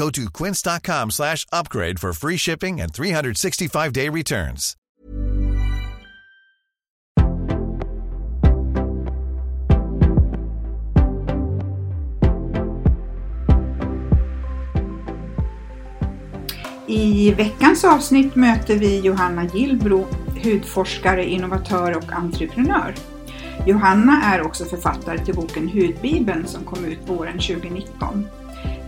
Go to quince.com slash upgrade for free shipping and 365-day returns. I veckans avsnitt möter vi Johanna Gillbro, hudforskare, innovatör och entreprenör. Johanna är också författare till boken Hudbibeln som kom ut våren 2019.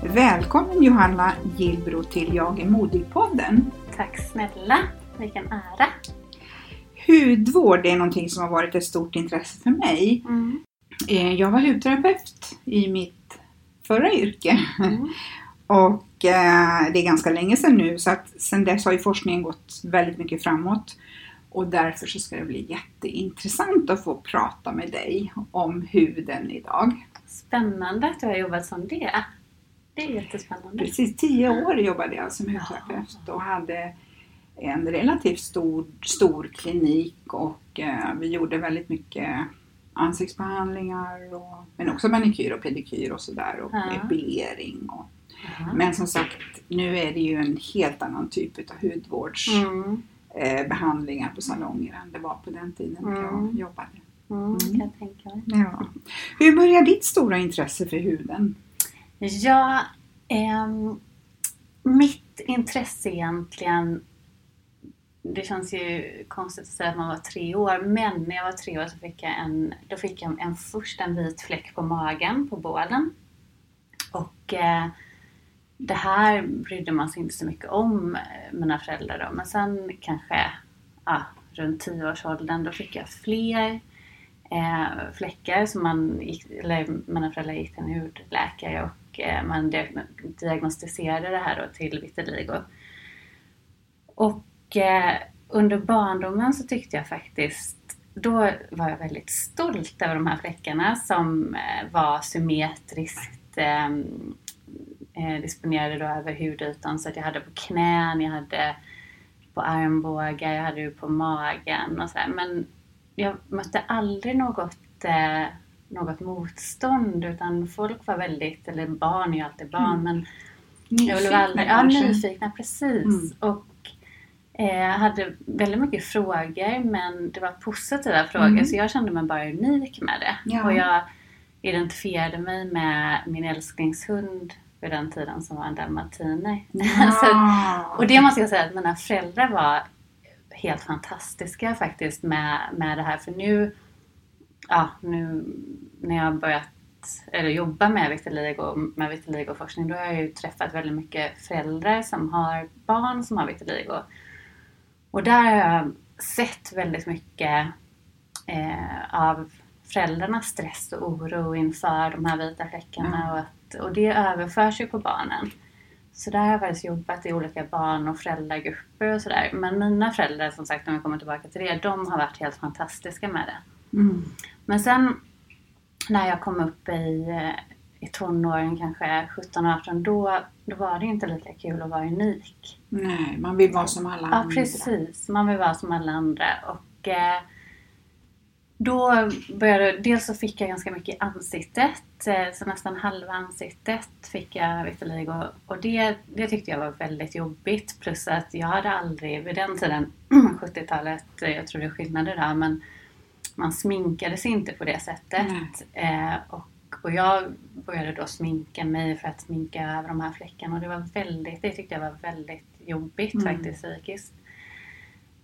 Välkommen Johanna Gillbro till Jag är modig-podden. Tack snälla, vilken ära. Hudvård är någonting som har varit ett stort intresse för mig. Mm. Eh, Jag var hudterapeut i mitt förra yrke. Mm. Och eh, det är ganska länge sedan nu så att sedan dess har ju forskningen gått väldigt mycket framåt. Och därför så ska det bli jätteintressant att få prata med dig om huden idag. Spännande att du har jobbat som det. Det är jättespännande. Precis tio år jobbade jag som hudterapeut och hade en relativt stor, stor klinik och eh, vi gjorde väldigt mycket ansiktsbehandlingar och, men också manikyr och pedikyr och sådär och Ja. epilering. Och, Jaha. men som sagt, nu är det ju en helt annan typ av hudvårdsbehandlingar Mm. eh, på salonger än det var på den tiden när jag Mm. jobbade. Mm, kan jag tänka mig. Ja. Hur började ditt stora intresse för huden? Ja, ehm, mitt intresse egentligen det känns ju konstigt att säga att man var tre år, men när jag var tre år så fick jag en, då fick jag en, först en vit fläck på magen, på bålen. Och eh, det här brydde man sig inte så mycket om, eh, mina föräldrar då. Men sen kanske ja, runt tioårsåldern, då fick jag fler eh, fläckar Så man gick, eller mina föräldrar gick till en hudläkare och och eh, man diagnostiserade det här då till vitiligo. Och eh, under barndomen så tyckte jag faktiskt, då var jag väldigt stolt över de här fläckarna som eh, var symmetriskt ehm, eh, disponerade då över hudytan så att jag hade på knän, jag hade på armbågar, jag hade det på magen och sådär. Men jag mötte aldrig något, eh, något motstånd utan folk var väldigt, eller barn är ju alltid barn, Mm. men jag blev aldrig, ja, nyfikna precis. Mm. Och eh, hade väldigt mycket frågor men det var positiva frågor Mm. så jag kände mig bara unik med det. Ja. Och jag identifierade mig med min älsklingshund vid den tiden som var en dalmatiner. Ja. och det måste jag säga att mina föräldrar var helt fantastiska faktiskt med, med det här. För nu, ja, nu när jag har börjat eller jobba med vitiligo, med vitiligoforskning, då har jag ju träffat väldigt mycket föräldrar som har barn som har vitiligo. Och där har jag sett väldigt mycket eh, av föräldrarnas stress och oro inför de här vita fläckarna Mm. och, att, och det överförs ju på barnen. Så där har jag faktiskt jobbat i olika barn och föräldragrupper och sådär. Men mina föräldrar, som sagt, om vi kommer tillbaka till det, de har varit helt fantastiska med det. Mm. Men sen när jag kom upp i, eh, i tonåren, kanske 17-18, då, då var det inte lika kul att vara unik. Nej, man vill vara som alla Ja, andra. precis. Man vill vara som alla andra. Och eh, då började, dels så fick jag ganska mycket i ansiktet. Eh, så nästan halva ansiktet fick jag vitiligo. Och det, det tyckte jag var väldigt jobbigt. Plus att jag hade aldrig, vid den tiden, 70-talet, eh, jag tror det är skillnader där, men man sminkade sig inte på det sättet. Eh, och, och jag började då sminka mig för att sminka över de här fläckarna. Och det var väldigt, det tyckte jag var väldigt jobbigt Mm. faktiskt psykiskt.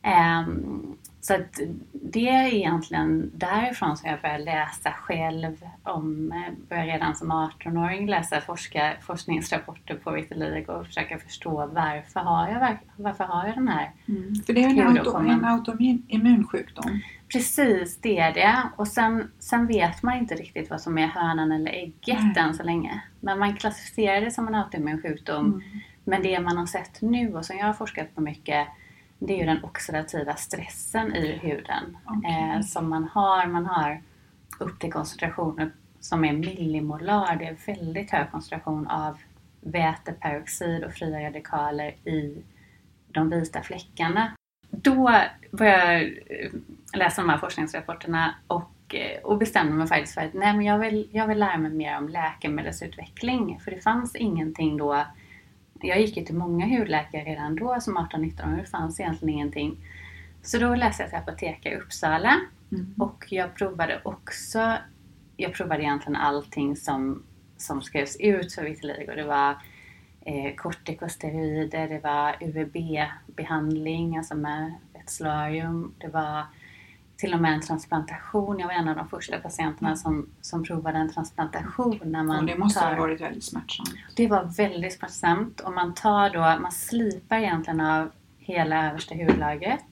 Um, så att det är egentligen därifrån som jag började läsa själv om, eh, började redan som 18-åring läsa forska, forskningsrapporter på vitiligo och försöka förstå varför har jag, varför har jag den här mm. För det är en, auto, en autoimmunsjukdom. Precis, det är det. Och sen, sen vet man inte riktigt vad som är hönan eller ägget Nej. än så länge. Men man klassificerar det som en autoimmun sjukdom. Mm. Men det man har sett nu och som jag har forskat på mycket det är ju den oxidativa stressen i huden okay. eh, som man har. Man har upp till koncentrationer som är millimolar. Det är väldigt hög koncentration av väteperoxid och fria radikaler i de vita fläckarna. Då började jag eh, läsa de här forskningsrapporterna och, eh, och bestämde mig faktiskt för att nej, men jag, vill, jag vill lära mig mer om läkemedelsutveckling. För det fanns ingenting då jag gick ju till många hudläkare redan då som 18-19 år. Det fanns egentligen ingenting. Så då läste jag till apotekare i Uppsala. Mm. Och jag provade också, jag provade egentligen allting som, som skrevs ut för vitiligo. Det var eh, kortikosteroider, det var UVB-behandling, alltså med ett solarium. Det var till och med en transplantation. Jag var en av de första patienterna som, som provade en transplantation. När man och det måste tar, ha varit väldigt smärtsamt. Det var väldigt smärtsamt och man tar då, man slipar egentligen av hela översta hudlagret,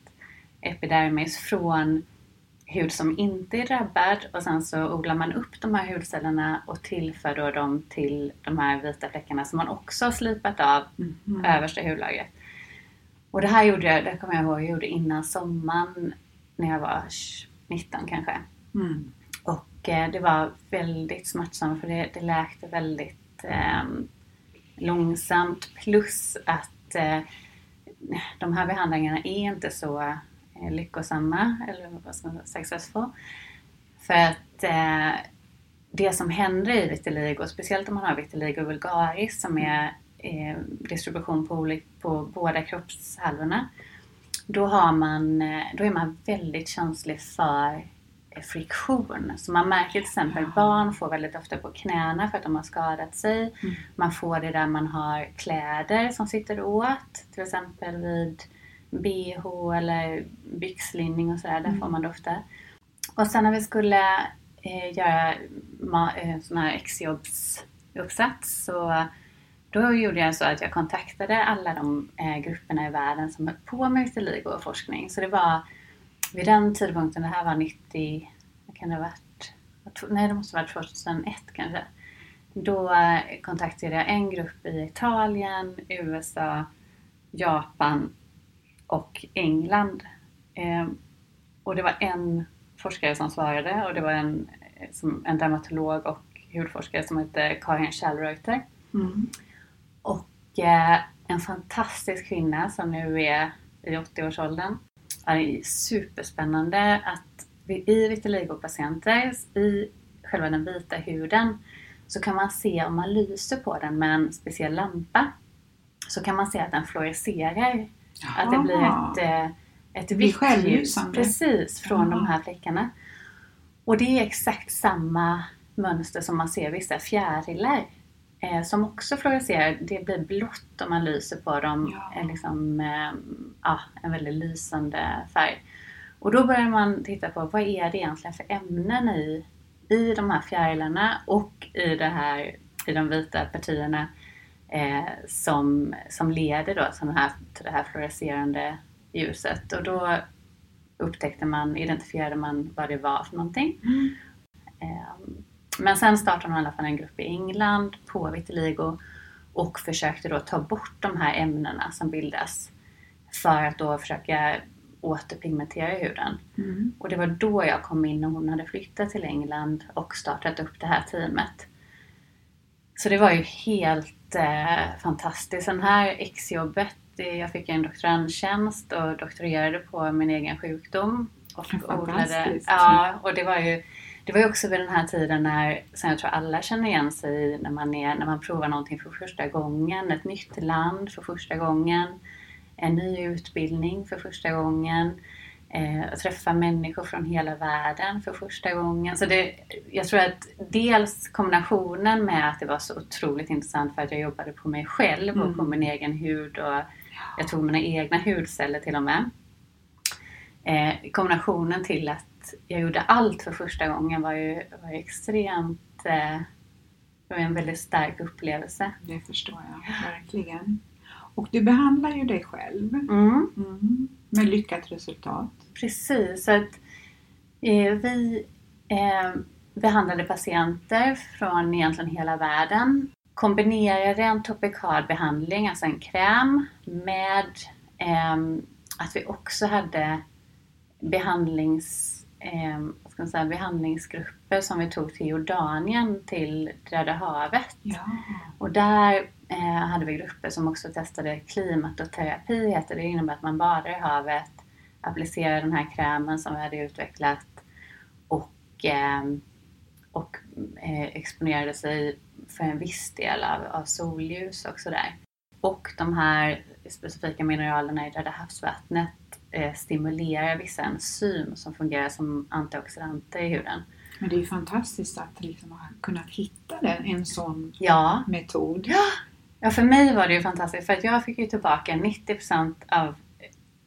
epidermis, från hud som inte är drabbad och sen så odlar man upp de här hudcellerna och tillför då dem till de här vita fläckarna som man också har slipat av mm. översta hudlagret. Och det här gjorde jag, det kommer jag ihåg, jag gjorde innan sommaren när jag var 19 kanske. Mm. Och eh, det var väldigt smärtsamt för det, det läkte väldigt eh, långsamt plus att eh, de här behandlingarna är inte så eh, lyckosamma eller vad ska man säga, successful. För att eh, det som händer i vitiligo, speciellt om man har vitiligo vulgaris som är eh, distribution på, på båda kroppshalvorna, då, har man, eh, då är man väldigt känslig för friktion. Så man märker till exempel ja. barn får väldigt ofta på knäna för att de har skadat sig. Mm. Man får det där man har kläder som sitter åt. Till exempel vid bh eller byxlinning och sådär. Där mm. får man det ofta. Och sen när vi skulle eh, göra eh, sån här exjobbsuppsats så då gjorde jag så att jag kontaktade alla de eh, grupperna i världen som höll på med vitiligo och forskning. Så det var vid den tidpunkten, det här var 90, vad kan det ha varit? Nej, det måste ha varit 2001 kanske. Då eh, kontaktade jag en grupp i Italien, USA, Japan och England. Eh, och det var en forskare som svarade och det var en, eh, som, en dermatolog och hudforskare som hette Karin Schallreuter. Mm. Och eh, en fantastisk kvinna som nu är i 80-årsåldern. Det är superspännande att i vitiligo-patienter, i själva den vita huden, så kan man se om man lyser på den med en speciell lampa så kan man se att den fluorescerar. Att det blir ett, eh, ett vitt ljus precis från Jaha. de här fläckarna. Och det är exakt samma mönster som man ser vissa fjärilar som också fluorescerar, det blir blått om man lyser på dem. Ja. liksom, eh, ja, en väldigt lysande färg. Och då börjar man titta på vad är det egentligen för ämnen i, i de här fjärilarna och i, det här, i de vita partierna eh, som, som leder då till, här, till det här fluorescerande ljuset. Och då upptäckte man, identifierade man vad det var för någonting. Mm. Eh, men sen startade man i alla fall en grupp i England på vitiligo och försökte då ta bort de här ämnena som bildas för att då försöka återpigmentera huden. Mm. Och det var då jag kom in och hon hade flyttat till England och startat upp det här teamet. Så det var ju helt eh, fantastiskt. Sen här exjobbet, jag fick en doktorandtjänst och doktorerade på min egen sjukdom. Och odlade, ja, och det var ju det var ju också vid den här tiden när, som jag tror alla känner igen sig när man, är, när man provar någonting för första gången, ett nytt land för första gången, en ny utbildning för första gången, eh, träffa människor från hela världen för första gången. Så det, jag tror att dels kombinationen med att det var så otroligt intressant för att jag jobbade på mig själv och på mm. min egen hud och jag tog mina egna hudceller till och med. eh, kombinationen till att jag gjorde allt för första gången var ju, var ju extremt eh, det var en väldigt stark upplevelse. Det förstår jag verkligen. Och du behandlar ju dig själv Mm. mm. med lyckat resultat. Precis, så att eh, vi eh, behandlade patienter från egentligen hela världen. Kombinerade en topikal behandling, alltså en kräm, med ehm, att vi också hade behandlings, ehm, vad ska man säga, behandlingsgrupper som vi tog till Jordanien, till Röda havet. Ja. Och där eh, hade vi grupper som också testade klimatoterapi, heter det. Det innebär att man badar i havet, applicerar den här krämen som vi hade utvecklat och, eh, och eh, exponerade sig för en viss del av, av solljus och sådär. Och de här specifika mineralerna i Röda havsvattnet eh, stimulerar vissa enzym som fungerar som antioxidanter i huden. Men det är ju fantastiskt att liksom ha kunnat hitta den, en sån Ja, metod. Ja, för mig var det ju fantastiskt för att jag fick ju tillbaka 90% av...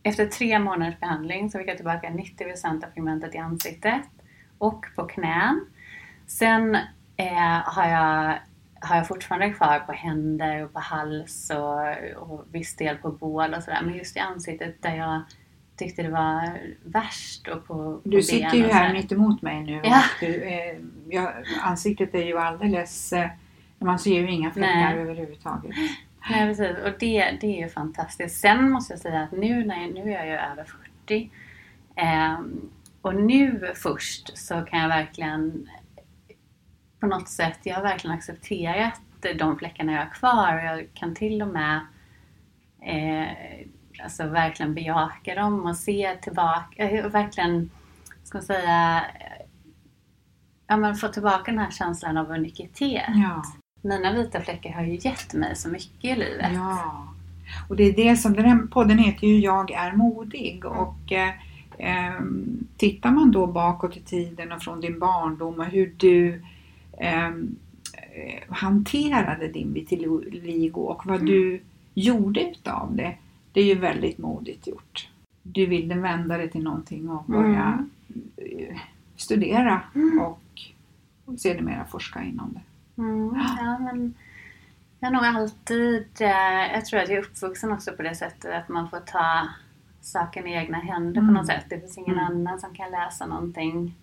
Efter tre månaders behandling så fick jag tillbaka 90% av pigmentet i ansiktet och på knän. Sen eh, har, jag, har jag fortfarande kvar på händer och på hals och, och viss del på bål och sådär. Men just i ansiktet där jag tyckte det var värst och på, på Du sitter ju här mitt emot mig nu. Ja. Du, eh, ja, ansiktet är ju alldeles... Eh, man ser ju inga fläckar överhuvudtaget. Nej precis och det, det är ju fantastiskt. Sen måste jag säga att nu, när jag, nu är jag ju över 40 ehm, och nu först så kan jag verkligen på något sätt, jag har verkligen accepterat de fläckarna jag har kvar och jag kan till och med eh, alltså verkligen bejaka dem och se tillbaka, eh, verkligen, ska man säga, ja men få tillbaka den här känslan av unikitet. Ja. Mina vita fläckar har ju gett mig så mycket i livet. Ja, och det är det som den här podden heter ju Jag är modig och eh, ehm, tittar man då bakåt i tiden och från din barndom och hur du ehm, eh, hanterade din vitiligo och vad du gjorde utav det. Det är ju väldigt modigt gjort. Du ville vända det till någonting och börja eh, studera och sedermera forska inom det. Mm, ja, men jag har nog alltid, eh, jag tror att jag är uppvuxen också på det sättet att man får ta saken i egna händer på Mm. något sätt. Det finns ingen Mm. annan som kan läsa någonting.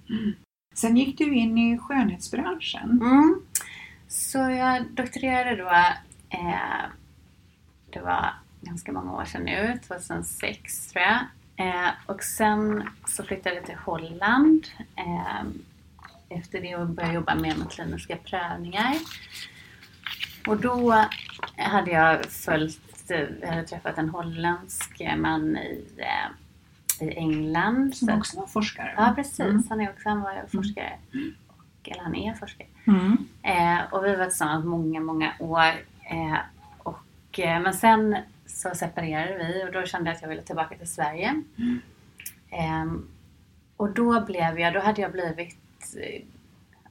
Sen gick du in i skönhetsbranschen. Mm. Så jag doktorerade då, eh, det var ganska många år sedan nu, 2006 tror jag. Eh, och sen så flyttade jag till Holland eh, efter det och började jobba mer med kliniska prövningar. Och då hade jag följt, eh, jag hade träffat en holländsk man i, eh, i England. Som Så- också var forskare. Ja precis, Mm. han är också han var forskare. Och, eller han är forskare. Mm. Eh, och vi var tillsammans många, många år. Eh, och, eh, men sen så separerade vi och då kände jag att jag ville tillbaka till Sverige. Ehm, och då blev jag, då hade jag blivit eh,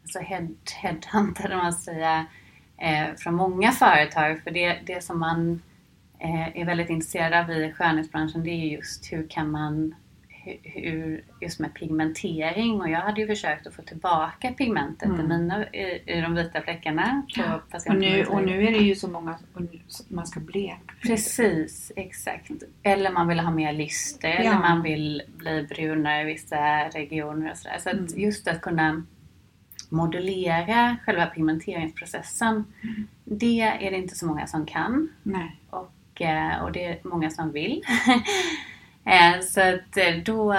alltså head, headhuntad om man säga, eh, från många företag. För det, det som man eh, är väldigt intresserad av i skönhetsbranschen det är just hur kan man hur, just med pigmentering och jag hade ju försökt att få tillbaka pigmentet i, mina, i, i de vita fläckarna på Mm. Och nu, och nu är det ju så många, nu- man ska bleka. Precis, exakt. Eller man vill ha mer lyster eller Ja. man vill bli brunare i vissa regioner och sådär. Så att Mm. just att kunna modulera själva pigmenteringsprocessen, det är det inte så många som kan Nej. och, eh, och det är många som vill. Eh, så att eh, då,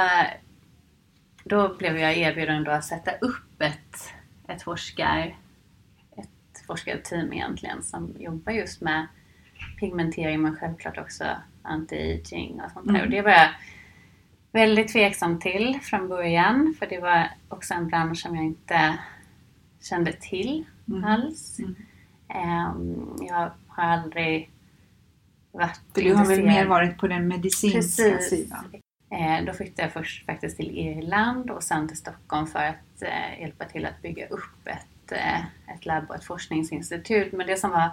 då blev jag erbjuden då att sätta upp ett, ett, forskar, ett forskarteam egentligen som jobbar just med pigmentering men självklart också anti-aging och sånt där. Mm. Och det var jag väldigt tveksam till från början för det var också en bransch som jag inte kände till Mm. alls. Mm. Ehm, jag har aldrig varit du har väl mer varit på den medicinska Precis. sidan? Eh, då flyttade jag först faktiskt till Irland och sen till Stockholm för att eh, hjälpa till att bygga upp ett, eh, ett labb och ett forskningsinstitut. Men det som var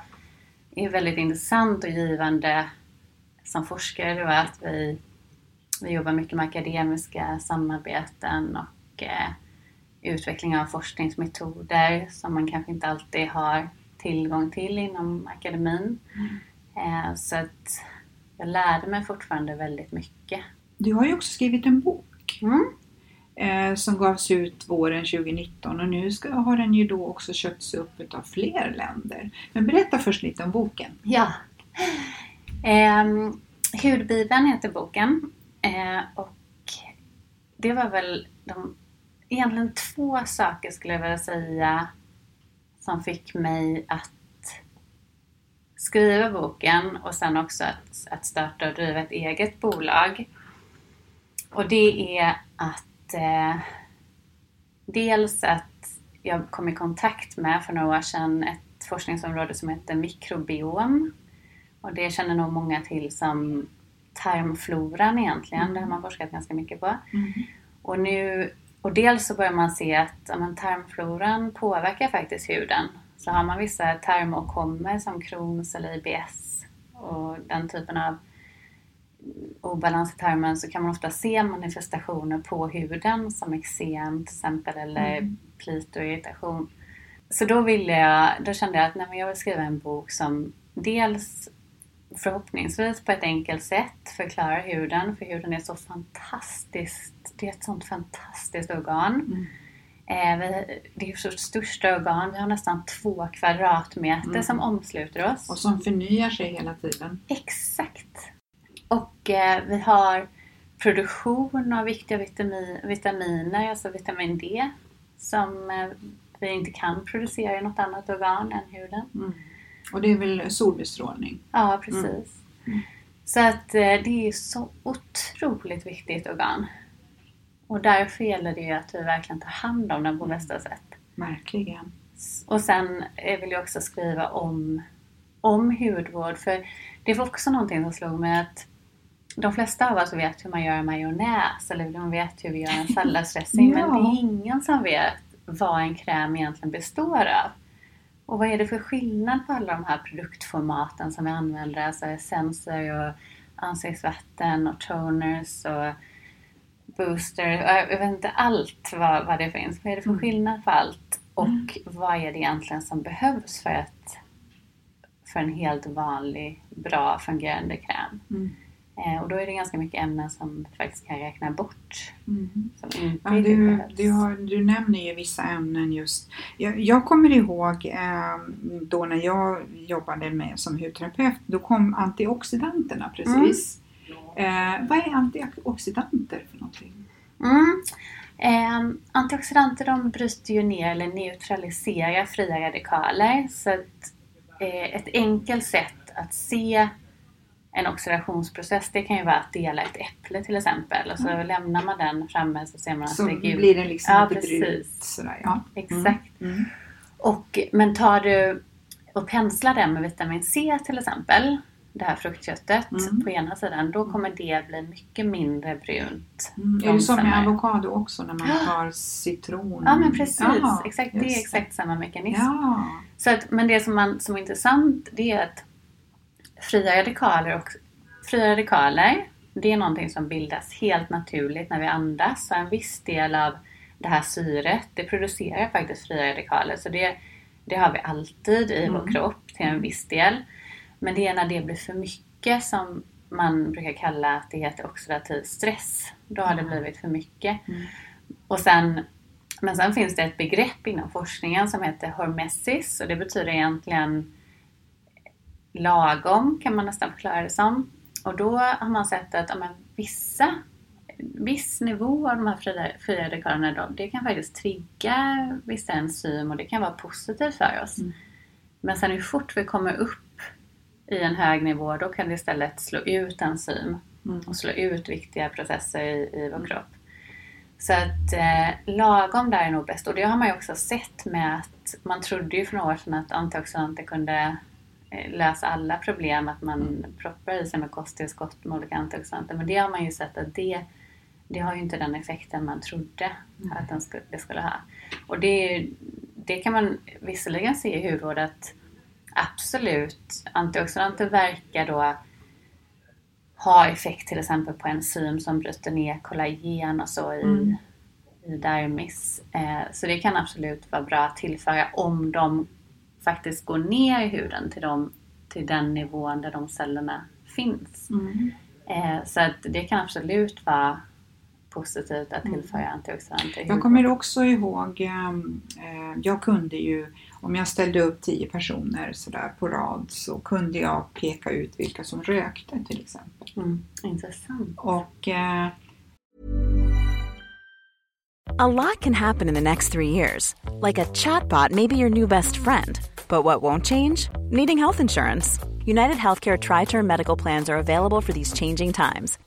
är väldigt intressant och givande som forskare det var att vi vi jobbar mycket med akademiska samarbeten och eh, utveckling av forskningsmetoder som man kanske inte alltid har tillgång till inom akademin. Eh, så att jag lärde mig fortfarande väldigt mycket. Du har ju också skrivit en bok Mm. eh, som gavs ut våren 2019 och nu ska, har den ju då också köpts upp av fler länder. Men berätta först lite om boken. Ja. Eh, Hudbibeln heter boken. Eh, och det var väl de, egentligen två saker skulle jag vilja säga som fick mig att skriva boken och sen också att, att starta och driva ett eget bolag. Och det är att eh, dels att jag kom i kontakt med för några år sedan ett forskningsområde som heter mikrobiom. Och det känner nog många till som tarmfloran egentligen. Det har man forskat ganska mycket på. Och, nu, och dels så börjar man se att ja, men tarmfloran påverkar faktiskt huden. Så har man vissa tarmåkommor som Crohns eller IBS och den typen av obalans i tarmen så kan man ofta se manifestationer på huden som eksem till exempel eller Mm. plit och irritation. Så då ville jag, då kände jag att nej, jag vill skriva en bok som dels förhoppningsvis på ett enkelt sätt förklarar huden, för huden är så fantastiskt, det är ett sånt fantastiskt organ. Mm. Eh, det är vårt största organ, vi har nästan två kvadratmeter Mm. som omsluter oss. Och som förnyar sig hela tiden. Exakt. Och eh, vi har produktion av viktiga vitami- vitaminer, alltså vitamin D, som eh, vi inte kan producera i något annat organ än huden. Mm. Och det är väl solbestrålning? Ja, precis. Mm. Så att eh, det är så otroligt viktigt organ. Och därför gäller det ju att vi verkligen tar hand om den på bästa sätt. Verkligen. Och sen eh, vill jag också skriva om, om hudvård. För det var också någonting som slog mig att de flesta av oss vet hur man gör majonnäs eller de vet hur vi gör en salladsdressing. Ja. Men det är ingen som vet vad en kräm egentligen består av. Och vad är det för skillnad på alla de här produktformaten som vi använder? Alltså essenser och ansiktsvatten och toners och booster. och Jag vet inte allt vad, vad det finns. Vad är det för Mm. skillnad på allt? Och vad är det egentligen som behövs för, att, för en helt vanlig, bra fungerande kräm? Mm. Eh, och då är det ganska mycket ämnen som faktiskt kan räkna bort. Mm. Som inte Ja, du, behövs. du, har, du nämner ju vissa ämnen just. Jag, jag kommer ihåg eh, då när jag jobbade med, som hudterapeut, då kom antioxidanterna precis. Eh, vad är antioxidanter för någonting? Mm. Eh, antioxidanter de bryter ju ner eller neutraliserar fria radikaler. Så att, eh, ett enkelt sätt att se en oxidationsprocess det kan ju vara att dela ett äpple till exempel. Och så lämnar man den framme så ser man att Så det är gult. blir det liksom Ja, lite precis. brunt sådär. Ja. Exakt. Mm. Och, men tar du och penslar den med vitamin C till exempel, det här fruktköttet Mm. på ena sidan, då kommer det bli mycket mindre brunt. Mm. Är det som med avokado också när man tar citron? Ja men precis, Jaha, exakt, det är exakt samma mekanism. Ja. Så att, men det som, man, som är intressant det är att fria radikaler och fria radikaler det är någonting som bildas helt naturligt när vi andas. Så en viss del av det här syret det producerar faktiskt fria radikaler. Så det, det har vi alltid i vår Mm. kropp till en viss del. Men det är när det blir för mycket som man brukar kalla att det heter oxidativ stress. Då har det blivit för mycket. Mm. Och sen, men sen finns det ett begrepp inom forskningen som heter hormesis och det betyder egentligen lagom kan man nästan förklara det som. Och då har man sett att ja, men vissa viss nivå av de här fria, fria radikalerna det kan faktiskt trigga vissa enzym och det kan vara positivt för oss. Mm. Men sen hur fort vi kommer upp i en hög nivå då kan det istället slå ut enzym Mm. och slå ut viktiga processer i, i vår kropp. Så att eh, lagom där är nog bäst. Och det har man ju också sett med att man trodde ju för några år sedan att antioxidanter kunde eh, lösa alla problem, att man proppar i sig med kosttillskott med olika antioxidanter. Men det har man ju sett att det, det har ju inte den effekten man trodde att den skulle, det skulle ha. Och det, det kan man visserligen se i hudvård att absolut, antioxidanter verkar då ha effekt till exempel på enzym som bryter ner kollagen och så i, Mm. i dermis. Eh, så det kan absolut vara bra att tillföra om de faktiskt går ner i huden till, dem, till den nivån där de cellerna finns. Mm. Eh, så att det kan absolut vara positivt att tillföra antioxidanter i Jag kommer också ihåg, ehm, eh, jag kunde ju, om jag ställde upp tio personer sådär på rad så kunde jag peka ut vilka som rökte till exempel. Mm, intressant. Och eh, A lot can happen in the next three years. Like a chatbot may be your new best friend. But what won't change? Needing health insurance. United Healthcare Tri Term Medical Plans are available for these changing times.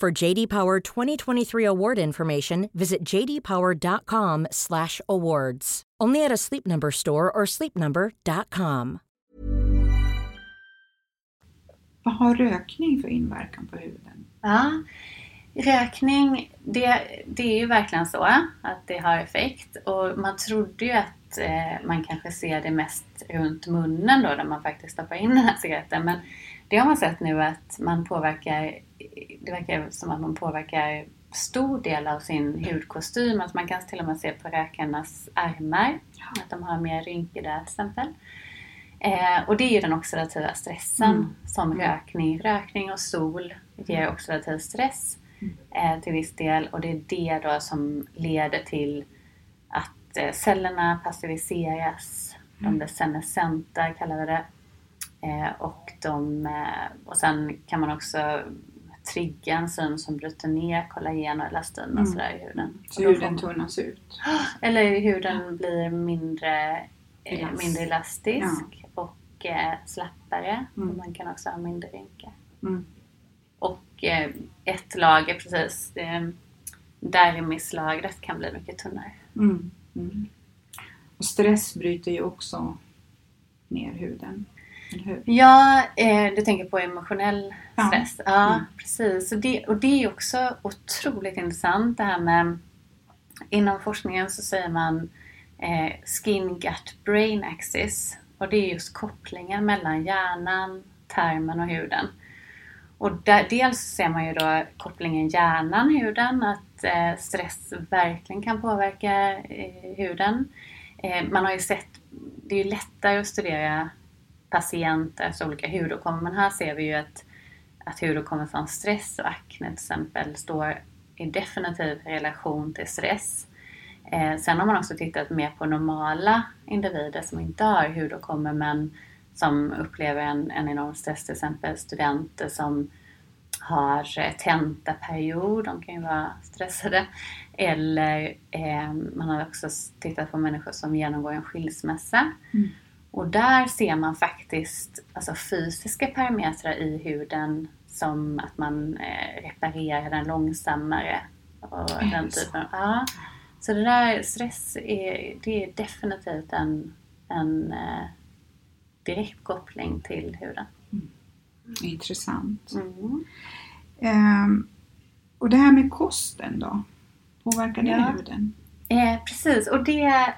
For JD Power 2023 award information, visit jdpower.com/awards. Only at a Sleep Number store or sleepnumber.com. vad har rökning för inverkan på huden? Ja, rökning, det, det är ju verkligen så att det har effekt. Och man trodde ju att eh, man kanske ser det mest runt munnen då, där man faktiskt stoppar in den här cigaretten. Men det har man sett nu att man påverkar, det verkar som att man påverkar stor del av sin hudkostym. Att man kan till och med se på rökarnas armar att de har mer rynkor där till exempel. Eh, och det är ju den oxidativa stressen Mm. som rökning. Rökning och sol ger oxidativ stress eh, till viss del och det är det då som leder till att eh, cellerna passiviseras. De blir senescenta kallar vi det. Eh, och, de, eh, och sen kan man också trigga enzym som bryter ner kollagen och elastin och Mm. sådär i huden. Så Och huden man- tunnas ut. eller huden blir mindre, eh, mindre elastisk och eh, slappare. Mm. Och man kan också ha mindre rynkor. Mm. Och eh, ett lager precis, eh, dermislagret kan bli mycket tunnare. Mm. Mm. Och stress bryter ju också ner huden. Ja, eh, du tänker på emotionell Ja. stress. Ja, Mm. precis. Och det, och det är också otroligt intressant det här med Inom forskningen så säger man eh, skin gut brain axis. Och det är just kopplingen mellan hjärnan, tarmen och huden. Och där, dels ser man ju då kopplingen hjärnan-huden, att eh, stress verkligen kan påverka eh, huden. Eh, man har ju sett, det är ju lättare att studera patienters olika hudåkommor, men här ser vi ju att, att hudåkommor från stress och akne till exempel står i definitiv relation till stress. Eh, sen har man också tittat mer på normala individer som inte har hudåkommor men som upplever en, en enorm stress, till exempel studenter som har tentaperiod, de kan ju vara stressade. Eller eh, man har också tittat på människor som genomgår en skilsmässa. Mm. Och där ser man faktiskt alltså, fysiska parametrar i huden som att man eh, reparerar den långsammare. Och Är den det så? typen. Ja. Så det där, stress är, det är definitivt en, en eh, direkt koppling till huden. Intressant. Mm. Ehm, och det här med kosten då? Påverkar det Ja. huden? Eh, precis, och det,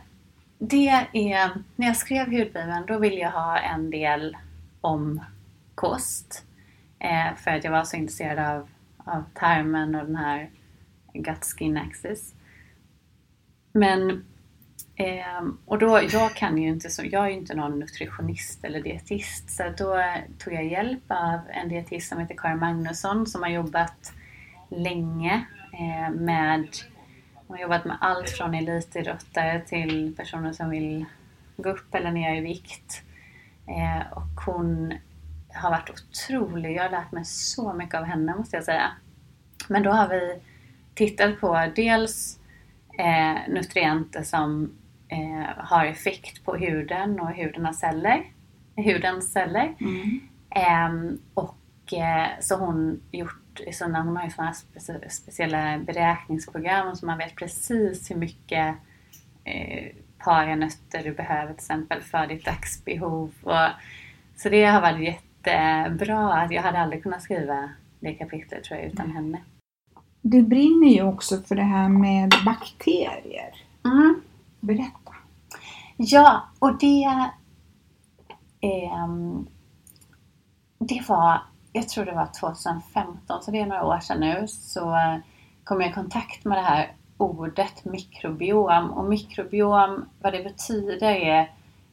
det är... När jag skrev hudbibeln då ville jag ha en del om kost. Eh, för att jag var så intresserad av, av tarmen och den här gut skin axis. Men eh, och då, jag kan ju inte så, jag är ju inte någon nutritionist eller dietist så då tog jag hjälp av en dietist som heter Karin Magnusson som har jobbat länge eh, med har jobbat med allt från elitidrottare till personer som vill gå upp eller ner i vikt. Eh, och hon har varit otrolig. Jag har lärt mig så mycket av henne måste jag säga. Men då har vi tittat på dels eh, nutrienter som eh, har effekt på huden och hudens celler. Hudens celler. Mm. Ehm, och eh, så hon gjort sådana, hon har ju sådana specie, speciella beräkningsprogram så man vet precis hur mycket eh, paranötter du behöver till exempel för ditt dagsbehov. Och, så det har varit jättebra. Att jag hade aldrig kunnat skriva det kapitlet tror jag utan henne. Du brinner ju också för det här med bakterier. Mm. Berätta. Ja, och det... ehm, det var, jag tror det var 2015, så det är några år sedan nu, så eh, kom jag i kontakt med det här ordet mikrobiom. Och mikrobiom, vad det betyder är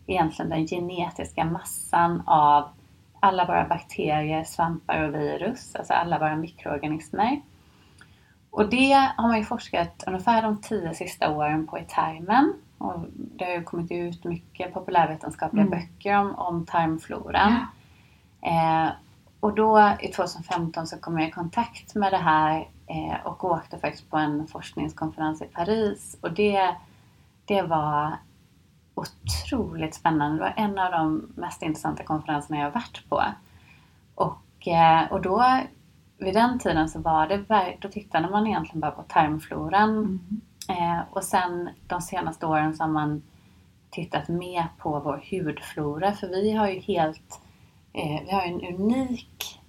egentligen den genetiska massan av alla våra bakterier, svampar och virus, alltså alla våra mikroorganismer. Och det har man ju forskat ungefär de tio sista åren på i tarmen. Och det har ju kommit ut mycket populärvetenskapliga Mm. böcker om, om tarmfloran. Eh, och då i 2015 så kom jag i kontakt med det här eh, och åkte faktiskt på en forskningskonferens i Paris. Och det, det var otroligt spännande. Det var en av de mest intressanta konferenserna jag har varit på. Och, eh, och då vid den tiden så var det, då tittade man egentligen bara på tarmfloran. Mm. Eh, och sen de senaste åren så har man tittat mer på vår hudflora. För vi har ju helt, vi har en unik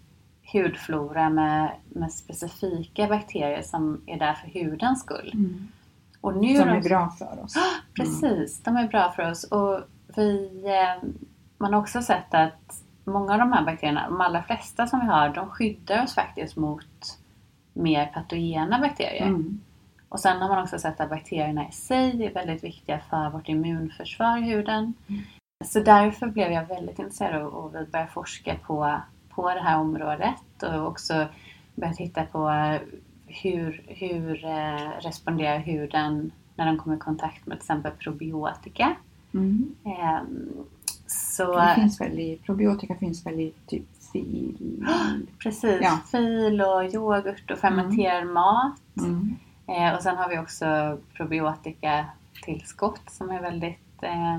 hudflora med, med specifika bakterier som är där för hudens skull. Mm. Och nu Som de- är bra för oss. Precis, de är bra för oss. Och vi, eh, man har också sett att många av de här bakterierna, de allra flesta som vi har, de skyddar oss faktiskt mot mer patogena bakterier. Mm. Och sen har man också sett att bakterierna i sig är väldigt viktiga för vårt immunförsvar i huden. Så därför blev jag väldigt intresserad och började forska på, på det här området och också börjat titta på hur, hur eh, responderar huden när den kommer i kontakt med till exempel probiotika. Mm. Ehm, så Det finns väl i, probiotika finns väl i typ fil? precis, Ja. fil och yoghurt och fermenterad mat. Mm. Eh, och sen har vi också probiotikatillskott som är väldigt, eh,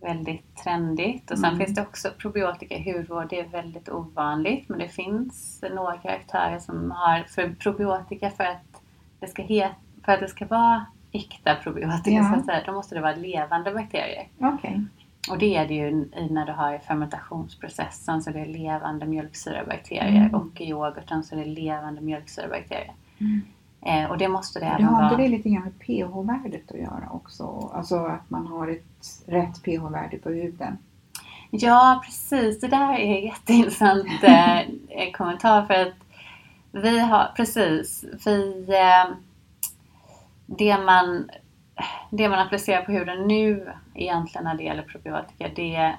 väldigt trendigt. Och sen Mm. finns det också probiotika i hudvård. Det är väldigt ovanligt men det finns några aktörer som har för probiotika för att det ska, het, för att det ska vara äkta probiotika Ja. så att säga, då måste det vara levande bakterier. Okej. Och det är det ju när du har i fermentationsprocessen så det är levande mjölksyrabakterier Mm. och i yoghurten så är det levande mjölksyrabakterier. Mm. Eh, och det måste det även har inte vara. det lite grann med pH-värdet att göra också? Alltså att man har ett rätt pH-värde på huden? Ja precis, det där är en jätteintressant eh, eh, kommentar för att vi har, precis, vi eh, det man det man applicerar på huden nu egentligen när det gäller probiotika det är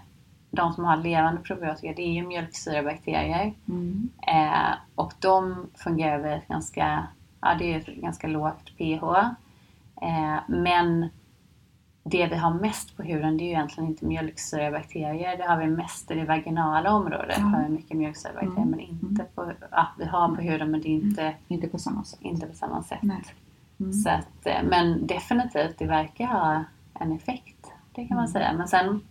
de som har levande probiotika det är ju mjölksyrabakterier Mm. Eh, och de fungerar ett ganska, ja, det är ett ganska lågt pH. Eh, men det vi har mest på huden det är ju egentligen inte mjölksyrabakterier. Det har vi mest i det vaginala området. Ja. har vi mycket mjölksyrabakterier Mm. men inte på, ja, vi har på huden men det är inte, Inte på samma sätt. inte på samma sätt. Mm. Så att, eh, men definitivt, det verkar ha en effekt. Det kan man Mm. säga. Men sen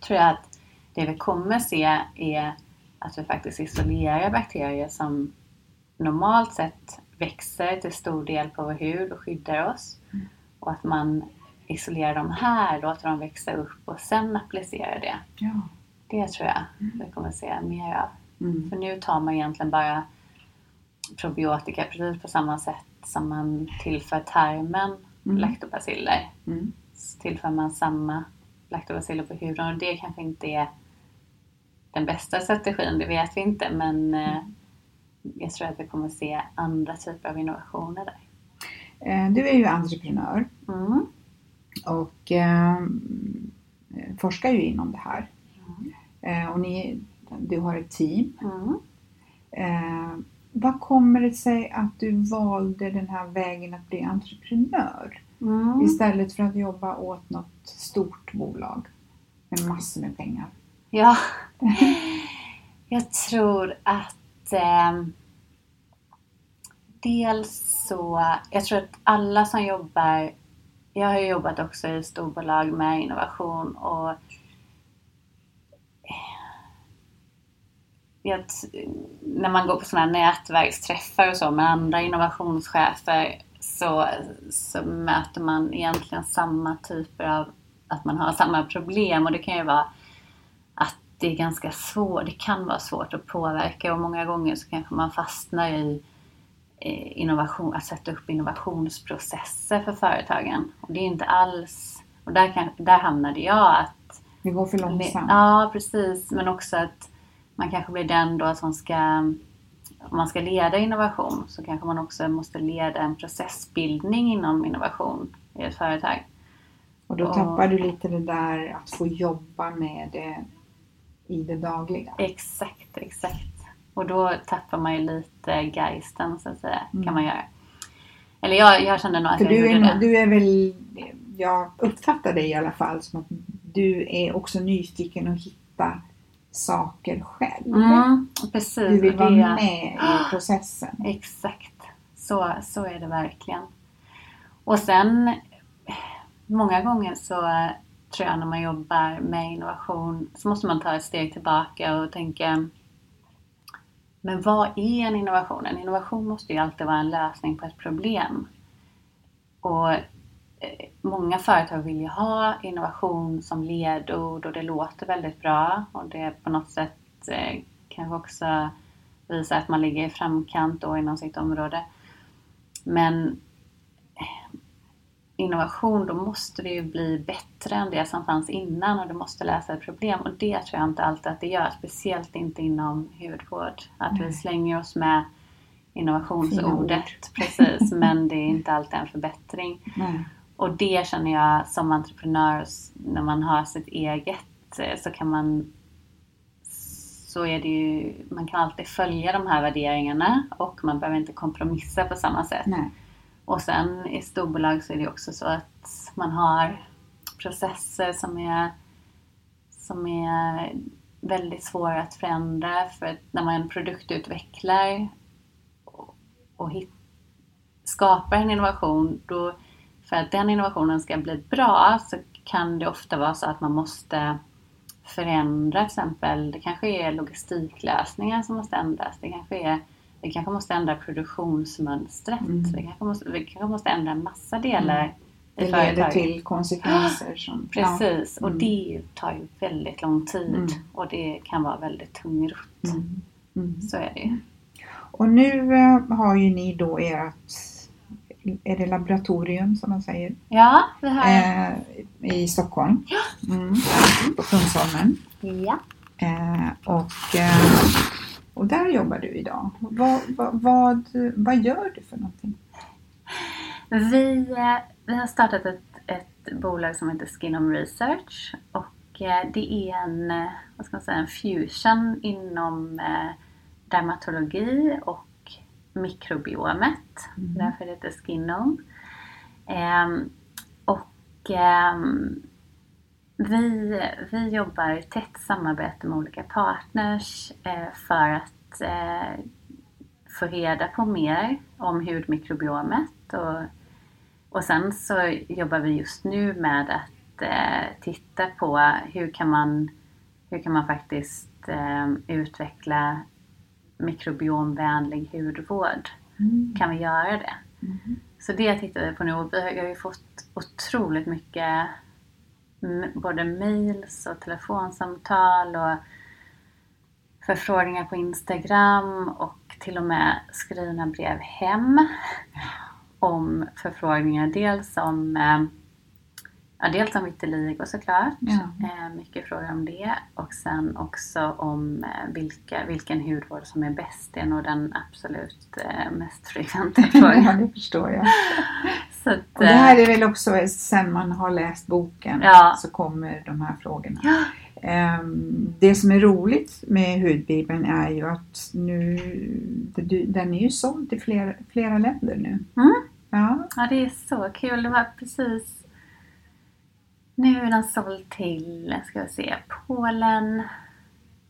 tror jag att det vi kommer se är att vi faktiskt isolerar bakterier som normalt sett växer till stor del på vår hud och skyddar oss. Mm. Och att man isolerar dem här, låter dem växa upp och sen applicerar det. Ja. Det tror jag vi kommer se mer av. Mm. För nu tar man egentligen bara probiotika precis på samma sätt som man tillför tarmen Mm. den bästa strategin, det vet vi inte men eh, jag tror att vi kommer se andra typer av innovationer där. Eh, Du är ju entreprenör Mm. och eh, forskar ju inom det här. Eh, och ni, du har ett team. Mm. Eh, vad kommer det sig att du valde den här vägen att bli entreprenör Mm. istället för att jobba åt något stort bolag med massor med pengar? Ja, jag tror att eh, dels så, jag tror att alla som jobbar, jag har ju jobbat också i storbolag med innovation och eh, vet, när man går på sådana här nätverksträffar och så med andra innovationschefer så, så möter man egentligen samma typer av, att man har samma problem. Och det kan ju vara att det är ganska svårt, det kan vara svårt att påverka och många gånger så kanske man fastnar i innovation, att sätta upp innovationsprocesser för företagen. Och det är inte alls, och där, kan, där hamnade jag att Det går för långsamt. Ja, precis. Men också att man kanske blir den då som ska, om man ska leda innovation så kanske man också måste leda en processbildning inom innovation i ett företag. Och då tappar du lite det där att få jobba med det i det dagliga. Exakt, exakt. Och då tappar man ju lite geisten så att säga, kan man göra. Eller jag, jag kände nog att Mm. För jag du är, det. du är väl, jag uppfattar dig i alla fall som att du är också nyfiken att hitta saker själv. Mm, precis. Du vill och vara med i processen. Exakt. Så, så är det verkligen. Och sen många gånger så tror jag när man jobbar med innovation så måste man ta ett steg tillbaka och tänka men vad är en innovation? En innovation måste ju alltid vara en lösning på ett problem. Och eh, många företag vill ju ha innovation som ledord och det låter väldigt bra och det på något sätt eh, kanske också visar att man ligger i framkant då inom sitt område. Men eh, innovation, då måste det ju bli bättre än det som fanns innan och det måste lösa ett problem och det tror jag inte alltid att det gör, speciellt inte inom hudvård. Att vi slänger oss med innovationsordet, precis, men det är inte alltid en förbättring. Nej. Och det känner jag som entreprenör, när man har sitt eget eh, så kan man så är det ju, man kan alltid följa de här värderingarna och man behöver inte kompromissa på samma sätt. Nej. Och sen i storbolag så är det också så att man har processer som är, som är väldigt svåra att förändra för att när man produktutvecklar och, och hit, skapar en innovation då för att den innovationen ska bli bra så kan det ofta vara så att man måste förändra till exempel, det kanske är logistiklösningar som måste ändras. Det kanske, är, vi kanske måste ändra produktionsmönstret. Vi, kanske måste, vi kanske måste ändra massa delar i Det leder företaget. till konsekvenser som... Precis, Ja. och det tar ju väldigt lång tid Mm. och det kan vara väldigt tungrott. Mm. Mm. Så är det ju. Och nu eh, har ju ni då ert, är det laboratorium som man säger, Ja, vi har... eh, i Stockholm. Mm. På Kungsholmen. ja. Eh, och, eh, och där jobbar du idag. Vad, vad, vad, vad gör du för någonting? Vi, eh, vi har startat ett, ett bolag som heter Skinom Research och eh, det är en, eh, vad ska man säga, en fusion inom dermatologi och mikrobiomet. Därför det heter Skinom. Ehm, och ehm, vi, vi jobbar i tätt samarbete med olika partners eh, för att eh, få reda på mer om hudmikrobiomet. Och, och sen så jobbar vi just nu med att eh, titta på hur kan man, hur kan man faktiskt utveckla mikrobiomvänlig hudvård. Kan vi göra det? Så det tittar vi på nu och vi har ju fått otroligt mycket både mails och telefonsamtal och förfrågningar på Instagram och till och med skrivna brev hem om förfrågningar. Dels om eh, Ja, dels om vitiligo såklart. Ja. Eh, mycket frågor om det. Och sen också om eh, vilka, vilken hudvård som är bäst. Det är nog den absolut eh, mest frekventa ja, frågan. det förstår jag. Så att, Och det här är väl också sen man har läst boken Ja. så kommer de här frågorna. Ja. Ehm, Det som är roligt med hudbibeln är ju att nu, den är ju såld till flera, flera länder nu. Mm. Ja, Ja, det är så kul. Det var precis... Nu är den såld till, ska vi se, Polen,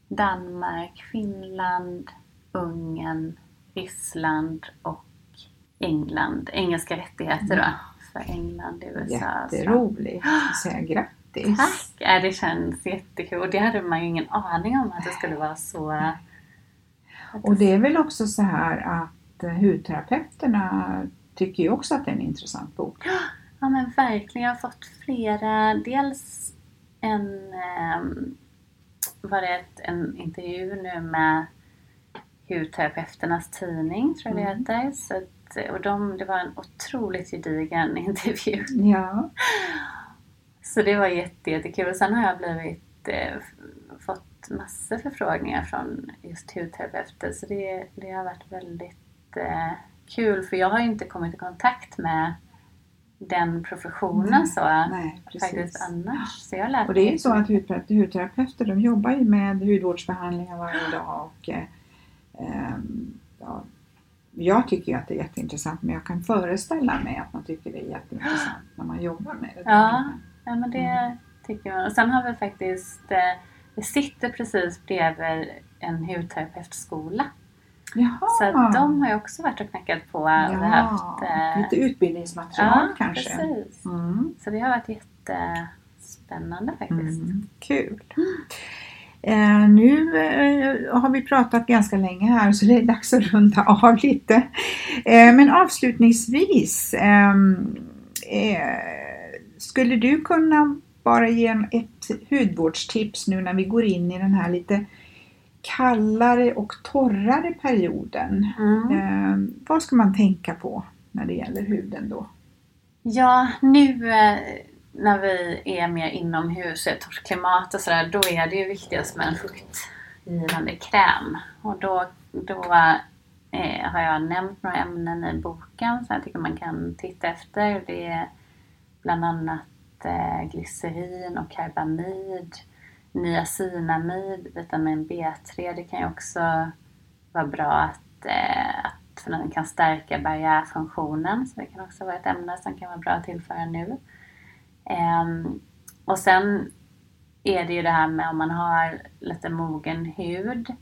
Danmark, Finland, Ungern, Ryssland och England. Engelska rättigheter då. För England, USA. jätteroligt. Jag säger grattis. Tack! Ja, det känns jättekul. Och det hade man ju ingen aning om att det skulle vara så... Och det är väl också så här att eh, hudterapeuterna tycker ju också att det är en intressant bok. Ja men verkligen. Jag har fått flera. Dels en, ehm, var det ett, en intervju nu med hudterapeuternas tidning, tror jag det heter. Så att, och de, det var en otroligt gedigen intervju. Ja, Så det var jätte, jättekul. Och sen har jag blivit, eh, fått massor förfrågningar från just hudterapeuter. Så det, det har varit väldigt eh, kul. För jag har ju inte kommit i kontakt med den professionen Nej, så nej, faktiskt annars. Så jag Och det är ju så att hudterapeuter, de jobbar ju med hudvårdsbehandlingar varje dag och eh, ehm, ja, jag tycker ju att det är jätteintressant men jag kan föreställa mig att man tycker det är jätteintressant när man jobbar med det. Ja, ja men det Mm. tycker man. Och sen har vi faktiskt, eh, vi sitter precis bredvid en hudterapeutskola. Jaha! Så de har ju också varit och knackat på och ja, haft... eh, lite utbildningsmaterial ja, kanske. precis. Mm. Så det har varit jättespännande faktiskt. Mm, kul! Eh, nu eh, har vi pratat ganska länge här så det är dags att runda av lite. Eh, men avslutningsvis, ehm, eh, skulle du kunna bara ge ett hudvårdstips nu när vi går in i den här lite kallare och torrare perioden? Mm. Eh, vad ska man tänka på när det gäller huden då? Ja, nu eh, när vi är mer inomhus och torrt klimat och sådär, då är det ju viktigast med en fuktgivande kräm. Och då, då eh, har jag nämnt några ämnen i boken som jag tycker man kan titta efter. Det är bland annat eh, glycerin och karbamid, niacinamid, vitamin B3. Det kan ju också vara bra att, eh, att för den kan stärka barriärfunktionen. Så det kan också vara ett ämne som kan vara bra att tillföra nu. Eh, och sen är det ju det här med om man har lite mogen hud.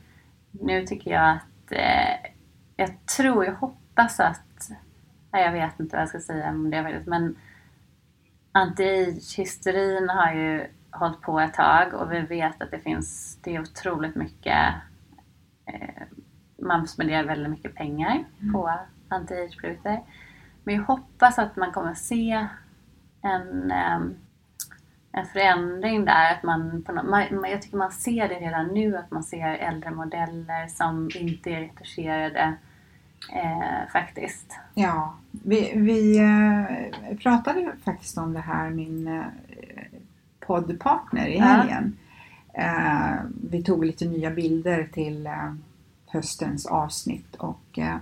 Nu tycker jag att eh, jag tror, jag hoppas att, nej, jag vet inte vad jag ska säga om det faktiskt, men antihysterin har ju hållit på ett tag och vi vet att det finns, det är otroligt mycket, eh, man spenderar väldigt mycket pengar på antihygeprodukter. Men jag hoppas att man kommer se en, ehm, en förändring där. Att man, på nå- man, jag tycker man ser det redan nu, att man ser äldre modeller som inte är retuscherade eh, faktiskt. Ja, vi, vi eh, pratade faktiskt om det här, min eh, poddpartner i Ja. helgen. Eh, vi tog lite nya bilder till eh, höstens avsnitt och, eh,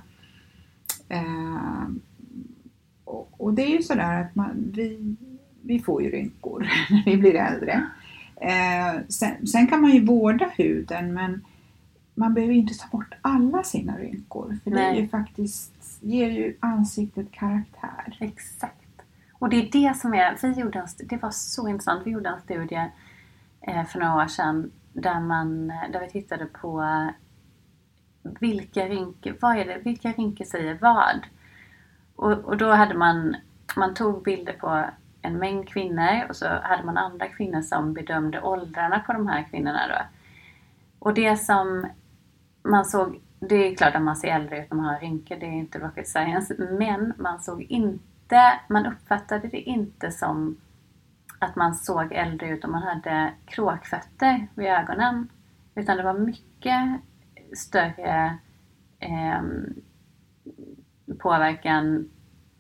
och, och det är ju sådär att man, vi, vi får ju rynkor när vi blir äldre. Eh, sen, sen kan man ju vårda huden men man behöver inte ta bort alla sina rynkor för det är Nej. ju faktiskt, ger ju ansiktet karaktär. Exakt. Och det är det som är, vi gjorde en, det var så intressant, vi gjorde en studie eh, för några år sedan där, man, eh, där vi tittade på eh, vilka rynkor, vad är det, vilka rynkor säger vad? Och, och då hade man, man tog bilder på en mängd kvinnor och så hade man andra kvinnor som bedömde åldrarna på de här kvinnorna då. Och det som man såg, det är klart att man ser äldre ut när man har rynkor, det är inte rocket science, men man såg inte, man uppfattade det inte som att man såg äldre ut om man hade kråkfötter vid ögonen. Utan det var mycket större ehm, påverkan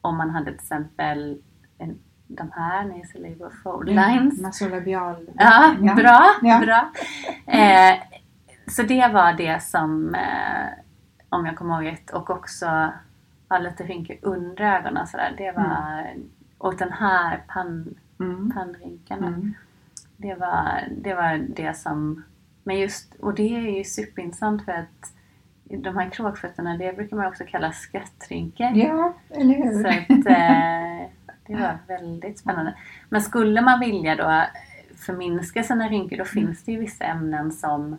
om man hade till exempel en de här, nasal label fold lines. Nasolabial. Ja, Ja. bra. Ja. bra. Eh, så det var det som, eh, om jag kommer ihåg rätt, och också ja, lite rynkor under ögonen sådär. Det var, och den här pann, Mm. pannrynkarna. Mm. Det, var, det var det som, men just, och det är ju superintressant för att de här kråkfötterna, det brukar man också kalla skrattrynkor. Ja, eller hur? Så att, eh, det var väldigt spännande. Men skulle man vilja då förminska sina rynkor då finns det ju vissa ämnen som,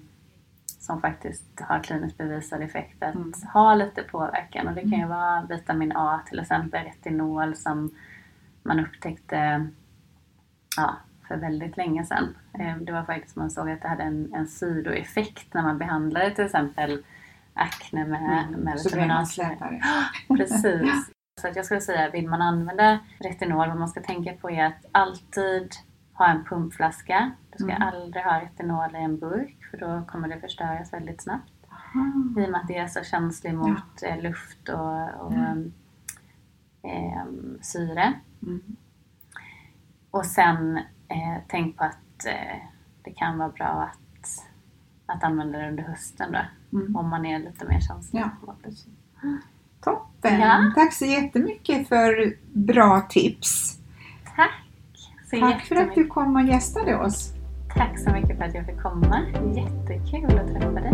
som faktiskt har kliniskt bevisad effekt att Mm. ha lite påverkan. Och det kan ju vara vitamin A till exempel, retinol som man upptäckte ja, för väldigt länge sedan. Eh, Det var faktiskt man såg att det hade en, en sidoeffekt när man behandlade till exempel akne med, med Så blir vitamin A. Precis. Så att jag skulle säga, vill man använda retinol, vad man ska tänka på är att alltid ha en pumpflaska. Du ska Mm. aldrig ha retinol i en burk för då kommer det förstöras väldigt snabbt. Ah. I och med att det är så känsligt mot eh, luft och, och Mm. ehm, syre. Mm. Och sen eh, tänk på att eh, det kan vara bra att, att använda det under hösten då. Mm. Om man är lite mer känslig. Ja. Toppen! Ja. Tack så jättemycket för bra tips. Tack! Så Tack för att du kom och gästade oss. Tack så mycket för att jag fick komma. Jättekul att träffa dig.